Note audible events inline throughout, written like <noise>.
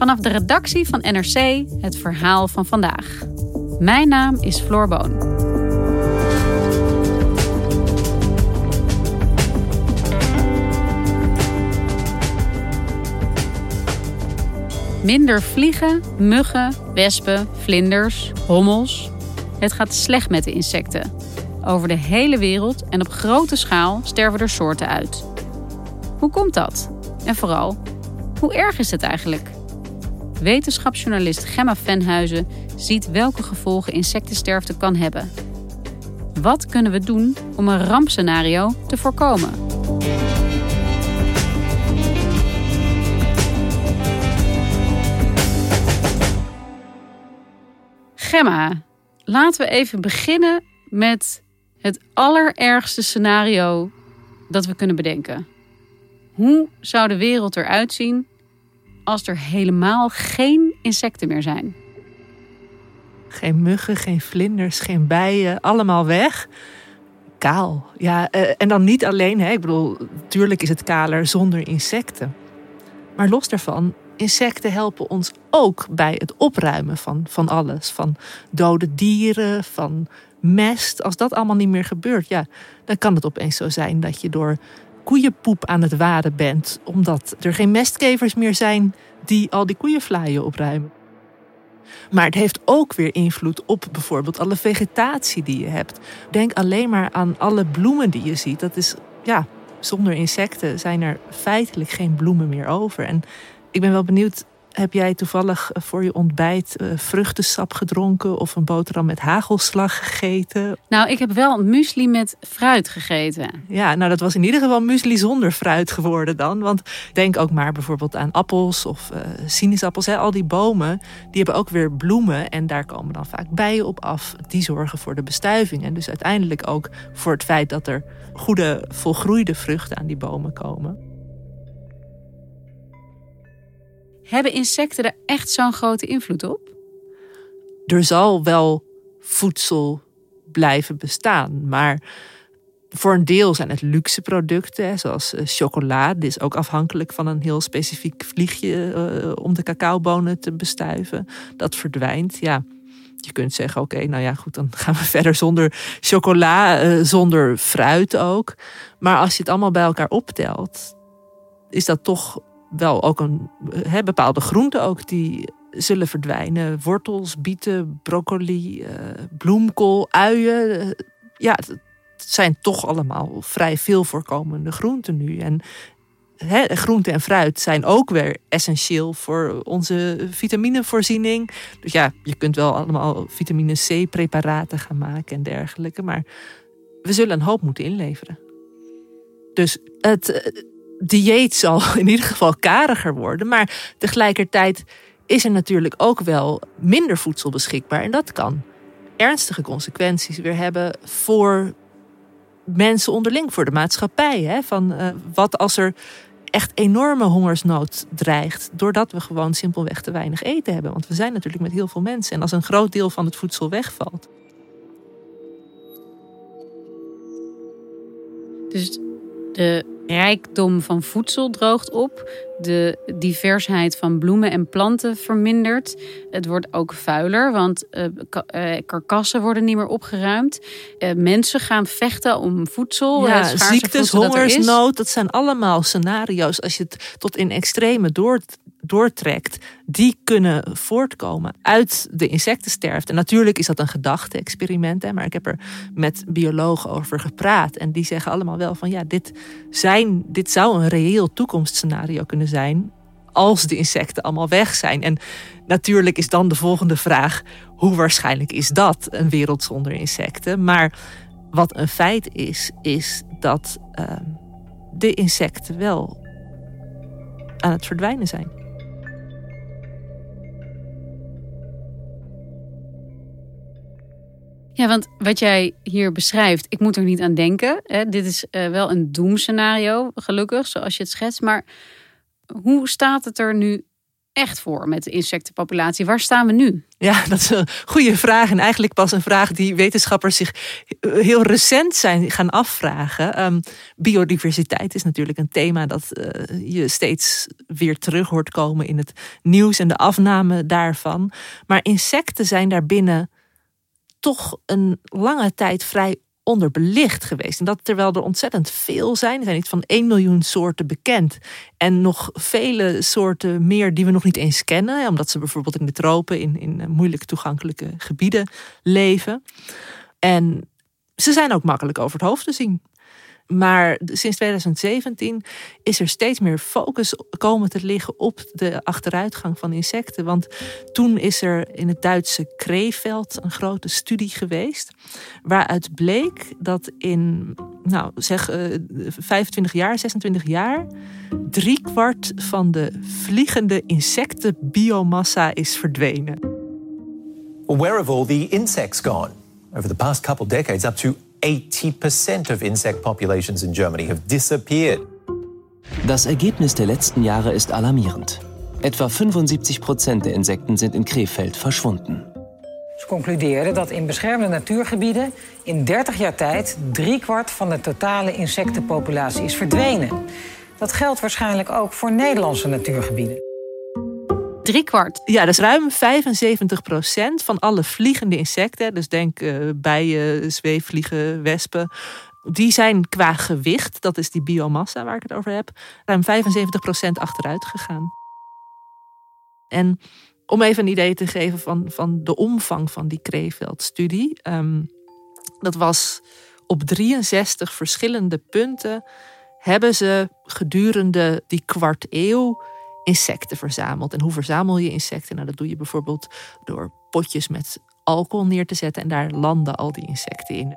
Vanaf de redactie van NRC het verhaal van vandaag. Mijn naam is Floor Boon. Minder vliegen, muggen, wespen, vlinders, hommels. Het gaat slecht met de insecten. Over de hele wereld en op grote schaal sterven er soorten uit. Hoe komt dat? En vooral, hoe erg is het eigenlijk? Wetenschapsjournalist Gemma Venhuizen ziet welke gevolgen insectensterfte kan hebben. Wat kunnen we doen om een rampscenario te voorkomen? Gemma, laten we even beginnen met het allerergste scenario dat we kunnen bedenken. Hoe zou de wereld eruit zien als er helemaal geen insecten meer zijn? Geen muggen, geen vlinders, geen bijen, allemaal weg. Kaal. Ja, eh, en dan niet alleen, hè. ik bedoel, natuurlijk is het kaler zonder insecten. Maar los daarvan, insecten helpen ons ook bij het opruimen van, van alles. Van dode dieren, van mest. Als dat allemaal niet meer gebeurt, ja, dan kan het opeens zo zijn dat je door koeienpoep aan het waden bent. Omdat er geen mestkevers meer zijn die al die koeienvlaaien opruimen. Maar het heeft ook weer invloed op bijvoorbeeld alle vegetatie die je hebt. Denk alleen maar aan alle bloemen die je ziet. Dat is, ja, zonder insecten zijn er feitelijk geen bloemen meer over. En ik ben wel benieuwd, heb jij toevallig voor je ontbijt uh, vruchtensap gedronken of een boterham met hagelslag gegeten? Nou, ik heb wel muesli met fruit gegeten. Ja, nou dat was in ieder geval muesli zonder fruit geworden dan. Want denk ook maar bijvoorbeeld aan appels of uh, sinaasappels. Hè. Al die bomen, die hebben ook weer bloemen en daar komen dan vaak bijen op af. Die zorgen voor de bestuiving en dus uiteindelijk ook voor het feit dat er goede, volgroeide vruchten aan die bomen komen. Hebben insecten er echt zo'n grote invloed op? Er zal wel voedsel blijven bestaan, maar voor een deel zijn het luxe producten, zoals eh, chocola. Dit is ook afhankelijk van een heel specifiek vliegje uh, om de cacaobonen te bestuiven. Dat verdwijnt, ja. Je kunt zeggen, oké, nou ja, goed, dan <laughs> gaan we verder zonder chocola, uh, zonder fruit ook. Maar als je het allemaal bij elkaar optelt, is dat toch wel ook een bepaalde groenten ook die zullen verdwijnen. Wortels, bieten, broccoli, uh, bloemkool, uien. Uh, ja, het zijn toch allemaal vrij veel voorkomende groenten nu. En he, groente en fruit zijn ook weer essentieel voor onze vitaminevoorziening. Dus ja, je kunt wel allemaal vitamine C-preparaten gaan maken en dergelijke. Maar we zullen een hoop moeten inleveren. Dus het, dieet zal <laughs> in ieder geval kariger worden. Maar tegelijkertijd is er natuurlijk ook wel minder voedsel beschikbaar. En dat kan ernstige consequenties weer hebben voor mensen onderling, voor de maatschappij. Hè? Van, uh, wat als er echt enorme hongersnood dreigt, doordat we gewoon simpelweg te weinig eten hebben. Want we zijn natuurlijk met heel veel mensen. En als een groot deel van het voedsel wegvalt. Dus de rijkdom van voedsel droogt op. De diversheid van bloemen en planten vermindert. Het wordt ook vuiler, want uh, karkassen worden niet meer opgeruimd. Uh, mensen gaan vechten om voedsel. Ja, ziektes, hongersnood, dat zijn allemaal scenario's. Als je het tot in extreme door, doortrekt, die kunnen voortkomen uit de insectensterfte. En natuurlijk is dat een gedachte-experiment, maar ik heb er met biologen over gepraat. En die zeggen allemaal wel van ja, dit, zijn, dit zou een reëel toekomstscenario kunnen zijn als de insecten allemaal weg zijn. En natuurlijk is dan de volgende vraag: hoe waarschijnlijk is dat, een wereld zonder insecten? Maar wat een feit is, is dat. Uh, de insecten wel aan het verdwijnen zijn. Ja, want wat jij hier beschrijft, ik moet er niet aan denken. Hè? Dit is uh, wel een doemscenario, gelukkig, zoals je het schetst. Maar hoe staat het er nu echt voor met de insectenpopulatie? Waar staan we nu? Ja, dat is een goede vraag. En eigenlijk pas een vraag die wetenschappers zich heel recent zijn gaan afvragen. Um, biodiversiteit is natuurlijk een thema dat uh, je steeds weer terug hoort komen in het nieuws en de afname daarvan. Maar insecten zijn daarbinnen toch een lange tijd vrij onderbelicht geweest. En dat terwijl er ontzettend veel zijn. Er zijn iets van 1 miljoen soorten bekend. En nog vele soorten meer die we nog niet eens kennen. Omdat ze bijvoorbeeld in de tropen, in, in moeilijk toegankelijke gebieden leven. En ze zijn ook makkelijk over het hoofd te zien. Maar sinds 2017 is er steeds meer focus komen te liggen op de achteruitgang van insecten. Want toen is er in het Duitse Kreeveld een grote studie geweest. Waaruit bleek dat in, nou zeg, 25 eh, jaar, 26 jaar. driekwart van de vliegende insectenbiomassa is verdwenen. all the insects gone? Over the past couple decades, up to 80% of insect populations in Germany have disappeared. Das Ergebnis der letzten Jahre ist alarmierend. Etwa 75 Prozent der Insekten sind in Krefeld verschwunden. Ze concluderen dat in beschermde natuurgebieden in 30 jaar tijd driekwart van de totale insectenpopulatie is verdwenen. Dat geldt waarschijnlijk ook voor Nederlandse natuurgebieden. Ja, dat is ruim 75 procent van alle vliegende insecten. Dus denk uh, bijen, zweefvliegen, wespen. Die zijn qua gewicht, dat is die biomassa waar ik het over heb, ruim 75 procent achteruit gegaan. En om even een idee te geven van, van de omvang van die Kreeveld-studie. Um, dat was op 63 verschillende punten hebben ze gedurende die kwart eeuw insecten verzameld. En hoe verzamel je insecten? Nou, dat doe je bijvoorbeeld door potjes met alcohol neer te zetten en daar landen al die insecten in.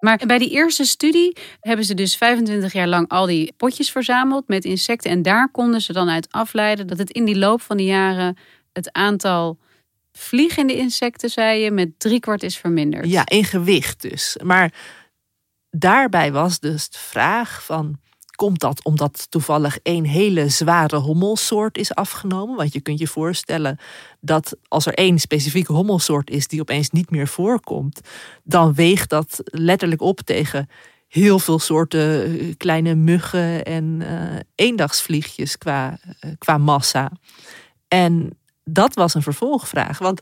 Maar bij die eerste studie hebben ze dus 25 jaar lang al die potjes verzameld met insecten. En daar konden ze dan uit afleiden dat het in die loop van de jaren het aantal vliegende insecten, zei je, met driekwart is verminderd. Ja, in gewicht dus. Maar daarbij was dus de vraag van Komt dat omdat toevallig één hele zware hommelsoort is afgenomen? Want je kunt je voorstellen dat als er één specifieke hommelsoort is die opeens niet meer voorkomt, dan weegt dat letterlijk op tegen heel veel soorten eh, kleine muggen en uh, eendagsvliegjes qua, uh, qua massa. En dat was een vervolgvraag. Want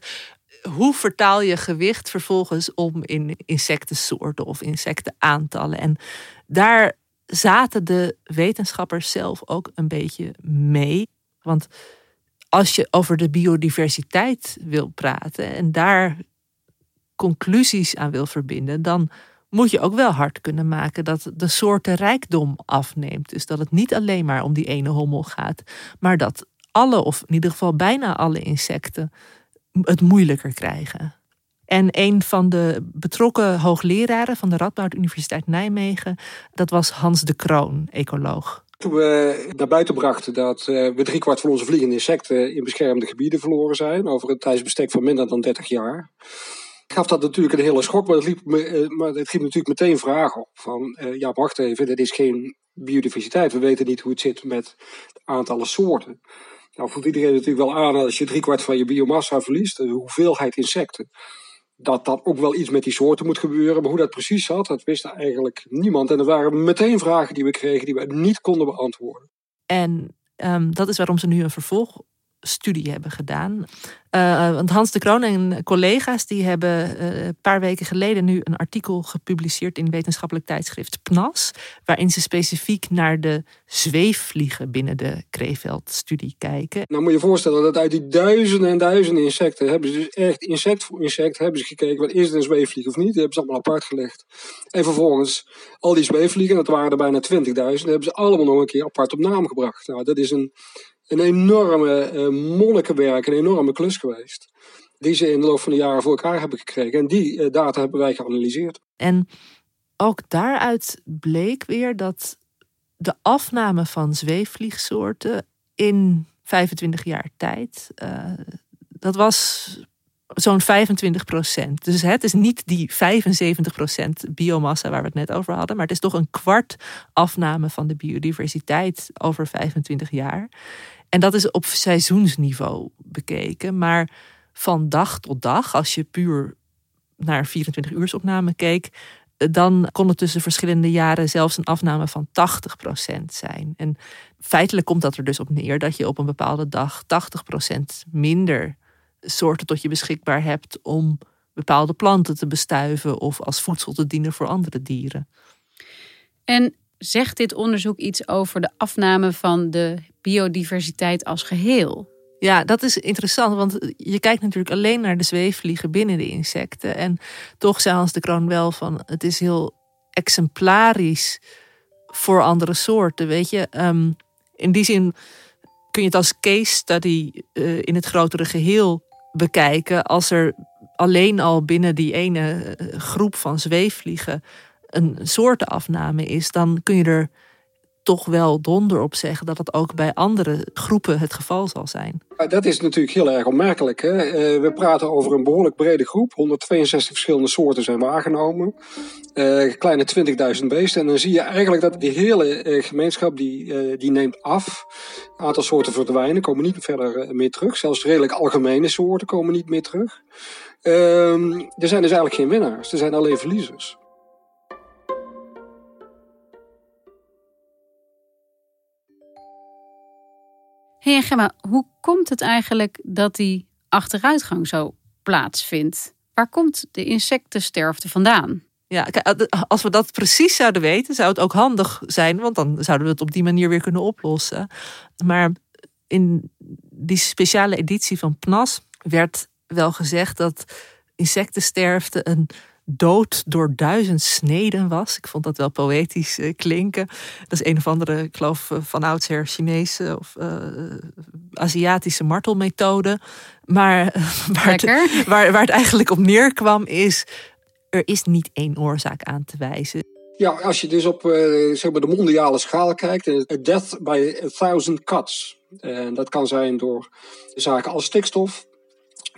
hoe vertaal je gewicht vervolgens om in insectensoorten of insectenaantallen? En daar zaten de wetenschappers zelf ook een beetje mee. Want als je over de biodiversiteit wil praten en daar conclusies aan wil verbinden, dan moet je ook wel hard kunnen maken dat de soorten rijkdom afneemt. Dus dat het niet alleen maar om die ene hommel gaat, maar dat alle, of in ieder geval bijna alle insecten, het moeilijker krijgen. En een van de betrokken hoogleraren van de Radboud Universiteit Nijmegen, dat was Hans de Kroon, ecoloog. Toen we naar buiten brachten dat uh, we driekwart van onze vliegende insecten in beschermde gebieden verloren zijn, over een tijdsbestek van minder dan 30 jaar, gaf dat natuurlijk een hele schok. Maar het, liep, uh, maar het riep natuurlijk meteen vragen op. Van uh, ja, wacht even, dit is geen biodiversiteit. We weten niet hoe het zit met aantallen soorten. Nou voelt iedereen natuurlijk wel aan als je driekwart van je biomassa verliest, de hoeveelheid insecten dat dat ook wel iets met die soorten moet gebeuren. Maar hoe dat precies zat, dat wist eigenlijk niemand. En er waren meteen vragen die we kregen die we niet konden beantwoorden. En um, dat is waarom ze nu een vervolg studie hebben gedaan. Uh, want Hans de Kroon en collega's die hebben een paar weken geleden nu een artikel gepubliceerd in wetenschappelijk tijdschrift PNAS, waarin ze specifiek naar de zweefvliegen binnen de Krefeld-studie kijken. Nou moet je je voorstellen dat uit die duizenden en duizenden insecten hebben ze dus echt insect voor insect hebben ze gekeken, wat is het een zweefvlieg of niet? Die hebben ze allemaal apart gelegd. En vervolgens al die zweefvliegen, dat waren er bijna 20.000, hebben ze allemaal nog een keer apart op naam gebracht. Nou, dat is een een enorme uh, monnikenwerk, een enorme klus geweest. Die ze in de loop van de jaren voor elkaar hebben gekregen. En die uh, data hebben wij geanalyseerd. En ook daaruit bleek weer dat de afname van zweefvliegsoorten in 25 jaar tijd, uh, dat was zo'n 25 procent. Dus het is niet die 75 procent biomassa waar we het net over hadden, maar het is toch een kwart afname van de biodiversiteit over 25 jaar. En dat is op seizoensniveau bekeken. Maar van dag tot dag, als je puur naar 24 uursopname keek, dan kon het tussen verschillende jaren zelfs een afname van 80% zijn. En feitelijk komt dat er dus op neer dat je op een bepaalde dag 80% minder soorten tot je beschikbaar hebt om bepaalde planten te bestuiven of als voedsel te dienen voor andere dieren. En zegt dit onderzoek iets over de afname van de biodiversiteit als geheel? Ja, dat is interessant, want je kijkt natuurlijk alleen naar de zweefvliegen binnen de insecten. En toch zei Hans de Kroon wel van het is heel exemplarisch voor andere soorten. Weet je, ehm, in die zin kun je het als case study uh, in het grotere geheel bekijken. Als er alleen al binnen die ene eh, groep van zweefvliegen een soortenafname is, dan kun je er toch wel donder op zeggen dat dat ook bij andere groepen het geval zal zijn. Dat is natuurlijk heel erg opmerkelijk. Hè? Eh, we praten over een behoorlijk brede groep. 162 verschillende soorten zijn waargenomen. Uh, kleine 20.000 beesten. En dan zie je eigenlijk dat die hele uh, gemeenschap die, die neemt af. Een aantal soorten verdwijnen, komen niet verder meer terug. Zelfs redelijk algemene soorten komen niet meer terug. Ehm, er zijn dus eigenlijk geen winnaars. Er zijn alleen verliezers. Hey Gemma, hoe komt het eigenlijk dat die achteruitgang zo plaatsvindt? Waar komt de insectensterfte vandaan? Ja, als we dat precies zouden weten, zou het ook handig zijn, want dan zouden we het op die manier weer kunnen oplossen. Maar in die speciale editie van PNAS werd wel gezegd dat insectensterfte een dood door duizend sneden was. Ik vond dat wel poëtisch uh, klinken. Dat is een of andere, ik geloof uh, van oudsher Chinese of uh, Aziatische martelmethode. Maar <laughs> waar het, waar, waar het eigenlijk op neerkwam is, er is niet één oorzaak aan te wijzen. Ja, als je dus op zeg maar de mondiale schaal kijkt, a death by a thousand cuts. En dat kan zijn door zaken als stikstof,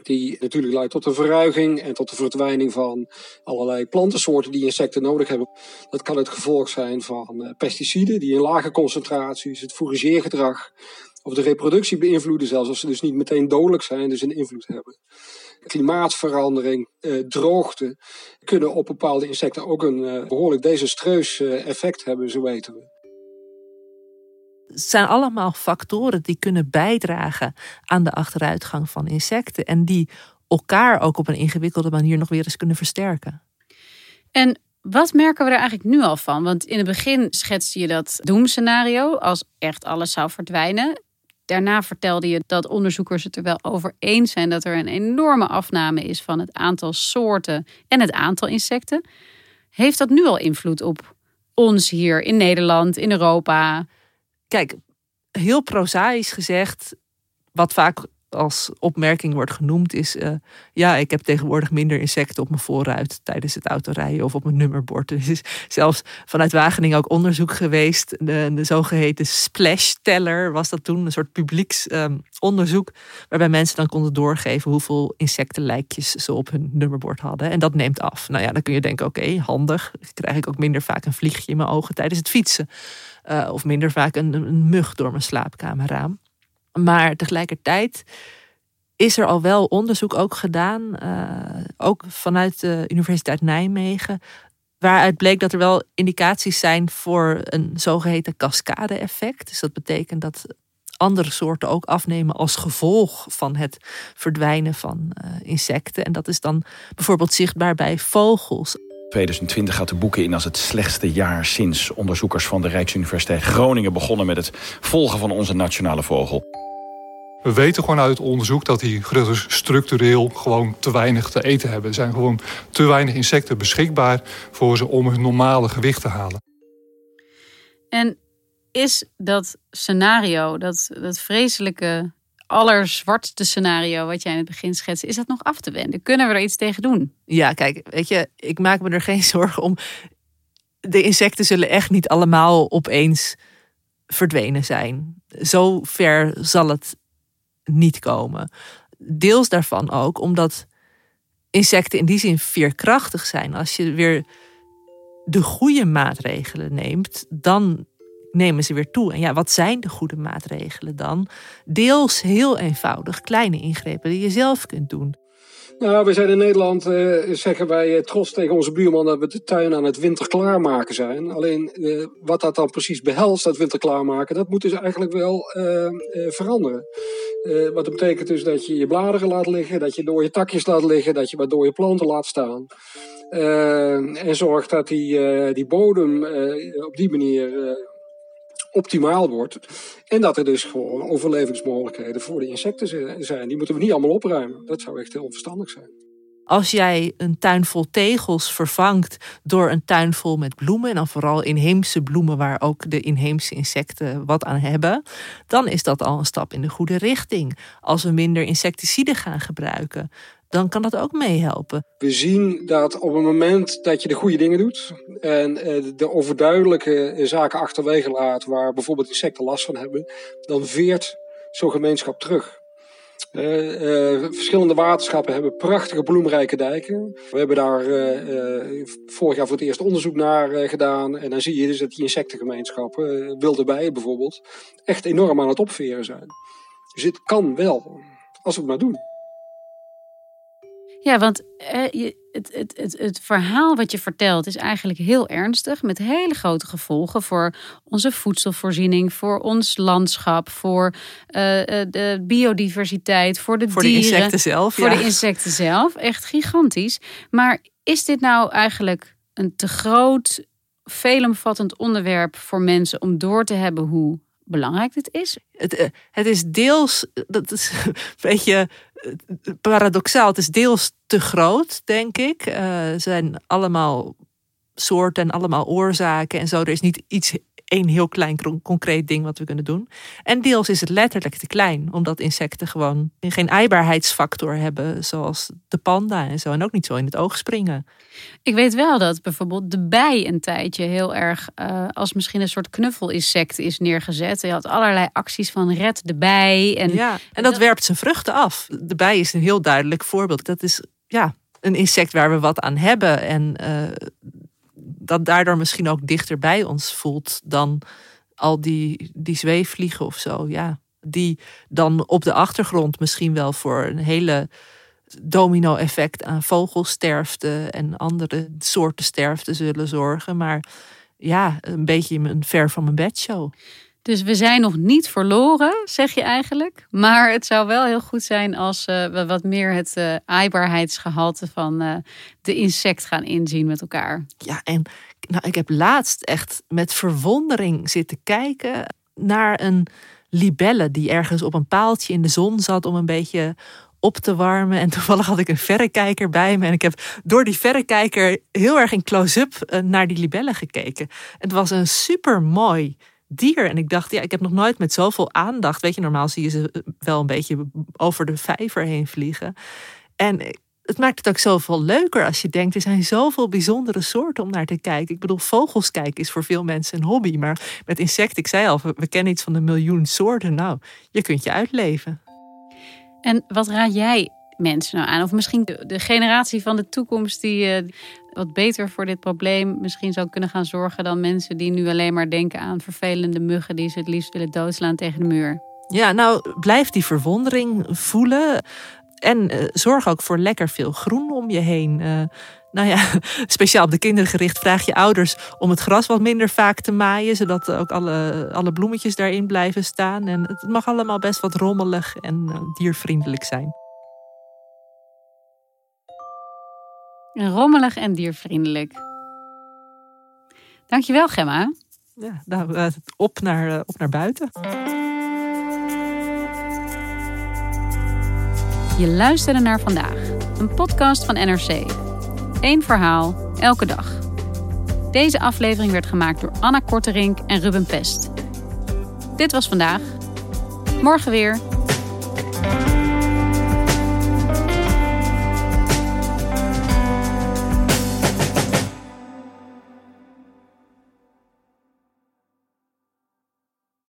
die natuurlijk leidt tot de verruiging en tot de verdwijning van allerlei plantensoorten die insecten nodig hebben. Dat kan het gevolg zijn van eh, pesticiden die in lage concentraties het fourageergedrag of de reproductie beïnvloeden, zelfs als ze dus niet meteen dodelijk zijn, dus een invloed hebben. Klimaatverandering, eh, droogte kunnen op bepaalde insecten ook een eh, behoorlijk desastreus effect hebben, zo weten we. Zijn allemaal factoren die kunnen bijdragen aan de achteruitgang van insecten. En die elkaar ook op een ingewikkelde manier nog weer eens kunnen versterken. En wat merken we er eigenlijk nu al van? Want in het begin schetste je dat doemscenario als echt alles zou verdwijnen. Daarna vertelde je dat onderzoekers het er wel over eens zijn dat er een enorme afname is van het aantal soorten en het aantal insecten. Heeft dat nu al invloed op ons hier in Nederland, in Europa? Kijk, heel prozaïs gezegd, wat vaak als opmerking wordt genoemd is... Uh, ja, ik heb tegenwoordig minder insecten op mijn voorruit tijdens het autorijden of op mijn nummerbord. <laughs> Er is zelfs vanuit Wageningen ook onderzoek geweest. De, de zogeheten splash-teller was dat toen, een soort publieksonderzoek... Um, waarbij mensen dan konden doorgeven hoeveel insectenlijkjes ze op hun nummerbord hadden. En dat neemt af. Nou ja, dan kun je denken, oké, handig. Krijg ik ook minder vaak een vliegje in mijn ogen tijdens het fietsen. Uh, of minder vaak een, een mug door mijn slaapkamerraam. Maar tegelijkertijd is er al wel onderzoek ook gedaan, uh, ook vanuit de Universiteit Nijmegen, waaruit bleek dat er wel indicaties zijn voor een zogeheten cascade-effect. Dus dat betekent dat andere soorten ook afnemen als gevolg van het verdwijnen van uh, insecten. En dat is dan bijvoorbeeld zichtbaar bij vogels. 2020 gaat de boeken in als het slechtste jaar sinds onderzoekers van de Rijksuniversiteit Groningen begonnen met het volgen van onze nationale vogel. We weten gewoon uit het onderzoek dat die grutters structureel gewoon te weinig te eten hebben. Er zijn gewoon te weinig insecten beschikbaar voor ze om hun normale gewicht te halen. En is dat scenario, dat, dat vreselijke, allerzwartste scenario wat jij in het begin schetste, is dat nog af te wenden? Kunnen we er iets tegen doen? Ja, kijk, weet je, ik maak me er geen <laughs> zorgen om de insecten zullen echt niet allemaal opeens verdwenen zijn. Zo ver zal het niet komen. Deels daarvan ook omdat insecten in die zin veerkrachtig zijn. Als je weer de goede maatregelen neemt, dan nemen ze weer toe. En ja, wat zijn de goede maatregelen dan? Deels heel eenvoudig, kleine ingrepen die je zelf kunt doen. Nou, we zijn in Nederland, uh, zeggen wij uh, trots tegen onze buurman dat we de tuin aan het winter klaarmaken zijn. Alleen uh, wat dat dan precies behelst, dat winter klaarmaken, dat moet dus eigenlijk wel veranderen. wat dat betekent dus dat je je bladeren laat liggen, dat je door je takjes laat liggen, dat je wat door je planten laat staan. en zorgt dat die, die bodem op die manier optimaal wordt. En dat er dus gewoon overlevingsmogelijkheden voor de insecten zijn. Die moeten we niet allemaal opruimen. Dat zou echt heel onverstandig zijn. Als jij een tuin vol tegels vervangt door een tuin vol met bloemen, en dan vooral inheemse bloemen waar ook de inheemse insecten wat aan hebben, dan is dat al een stap in de goede richting. Als we minder insecticiden gaan gebruiken, dan kan dat ook meehelpen. We zien dat op het moment dat je de goede dingen doet en eh, de overduidelijke zaken achterwege laat waar bijvoorbeeld insecten last van hebben, dan veert zo'n gemeenschap terug. Uh, verschillende waterschappen hebben prachtige bloemrijke dijken. We hebben daar vorig jaar voor het eerst onderzoek naar gedaan. En dan zie je dus dat die insectengemeenschappen, wilde bijen bijvoorbeeld, echt enorm aan het opveren zijn. Dus het kan wel, als we het maar doen. Ja, want eh, het, het, het, het verhaal wat je vertelt is eigenlijk heel ernstig. Met hele grote gevolgen voor onze voedselvoorziening, voor ons landschap, voor uh, de biodiversiteit, voor de voor dieren. Voor de insecten zelf. Voor de insecten zelf. Echt gigantisch. Maar is dit nou eigenlijk een te groot, veelomvattend onderwerp voor mensen om door te hebben hoe belangrijk dit is? Het, het is deels, dat is <laughs> een beetje paradoxaal. Het is deels te groot, denk ik. Uh, zijn allemaal soorten en allemaal oorzaken en zo. Er is niet iets één heel klein concreet ding wat we kunnen doen. En deels is het letterlijk te klein, omdat insecten gewoon geen eibaarheidsfactor hebben, zoals de panda en zo. En ook niet zo in het oog springen. Ik weet wel dat bijvoorbeeld de bij een tijdje heel erg uh, als misschien een soort knuffelinsect is neergezet. Je had allerlei acties van red de bij. En, ja, en dat, werpt zijn vruchten af. De bij is een heel duidelijk voorbeeld. Dat is ja, een insect waar we wat aan hebben. En uh, dat daardoor misschien ook dichter bij ons voelt dan al die, die zweefvliegen of zo. Ja, die dan op de achtergrond misschien wel voor een hele domino-effect aan vogelsterfte en andere soorten sterfte zullen zorgen. Maar ja, een beetje een ver van mijn bed show. Dus we zijn nog niet verloren, zeg je eigenlijk. Maar het zou wel heel goed zijn als uh, we wat meer het uh, aaibaarheidsgehalte van uh, de insect gaan inzien met elkaar. Ja, en nou, ik heb laatst echt met verwondering zitten kijken naar een libelle die ergens op een paaltje in de zon zat om een beetje op te warmen. En toevallig had ik een verrekijker bij me. En ik heb door die verrekijker heel erg in close-up naar die libelle gekeken. Het was een super mooi dier. En ik dacht, ja, ik heb nog nooit met zoveel aandacht. Weet je, normaal zie je ze wel een beetje over de vijver heen vliegen. En het maakt het ook zoveel leuker als je denkt, er zijn zoveel bijzondere soorten om naar te kijken. Ik bedoel, vogels kijken is voor veel mensen een hobby. Maar met insecten, ik zei al, we kennen iets van een miljoen soorten. Nou, je kunt je uitleven. En wat raad jij mensen nou aan? Of misschien de, generatie van de toekomst die uh, wat beter voor dit probleem misschien zou kunnen gaan zorgen dan mensen die nu alleen maar denken aan vervelende muggen die ze het liefst willen doodslaan tegen de muur. Ja, nou blijf die verwondering voelen. En uh, zorg ook voor lekker veel groen om je heen. Uh, nou ja, <laughs> speciaal op de kinderen gericht vraag je ouders om het gras wat minder vaak te maaien, zodat ook alle, alle bloemetjes daarin blijven staan. En het mag allemaal best wat rommelig en diervriendelijk zijn. Rommelig en diervriendelijk. Dankjewel, Gemma. Ja, nou, op, naar, op naar buiten. Je luisterde naar vandaag, een podcast van NRC. Eén verhaal, elke dag. Deze aflevering werd gemaakt door Anna Korterink en Ruben Pest. Dit was vandaag. Morgen weer.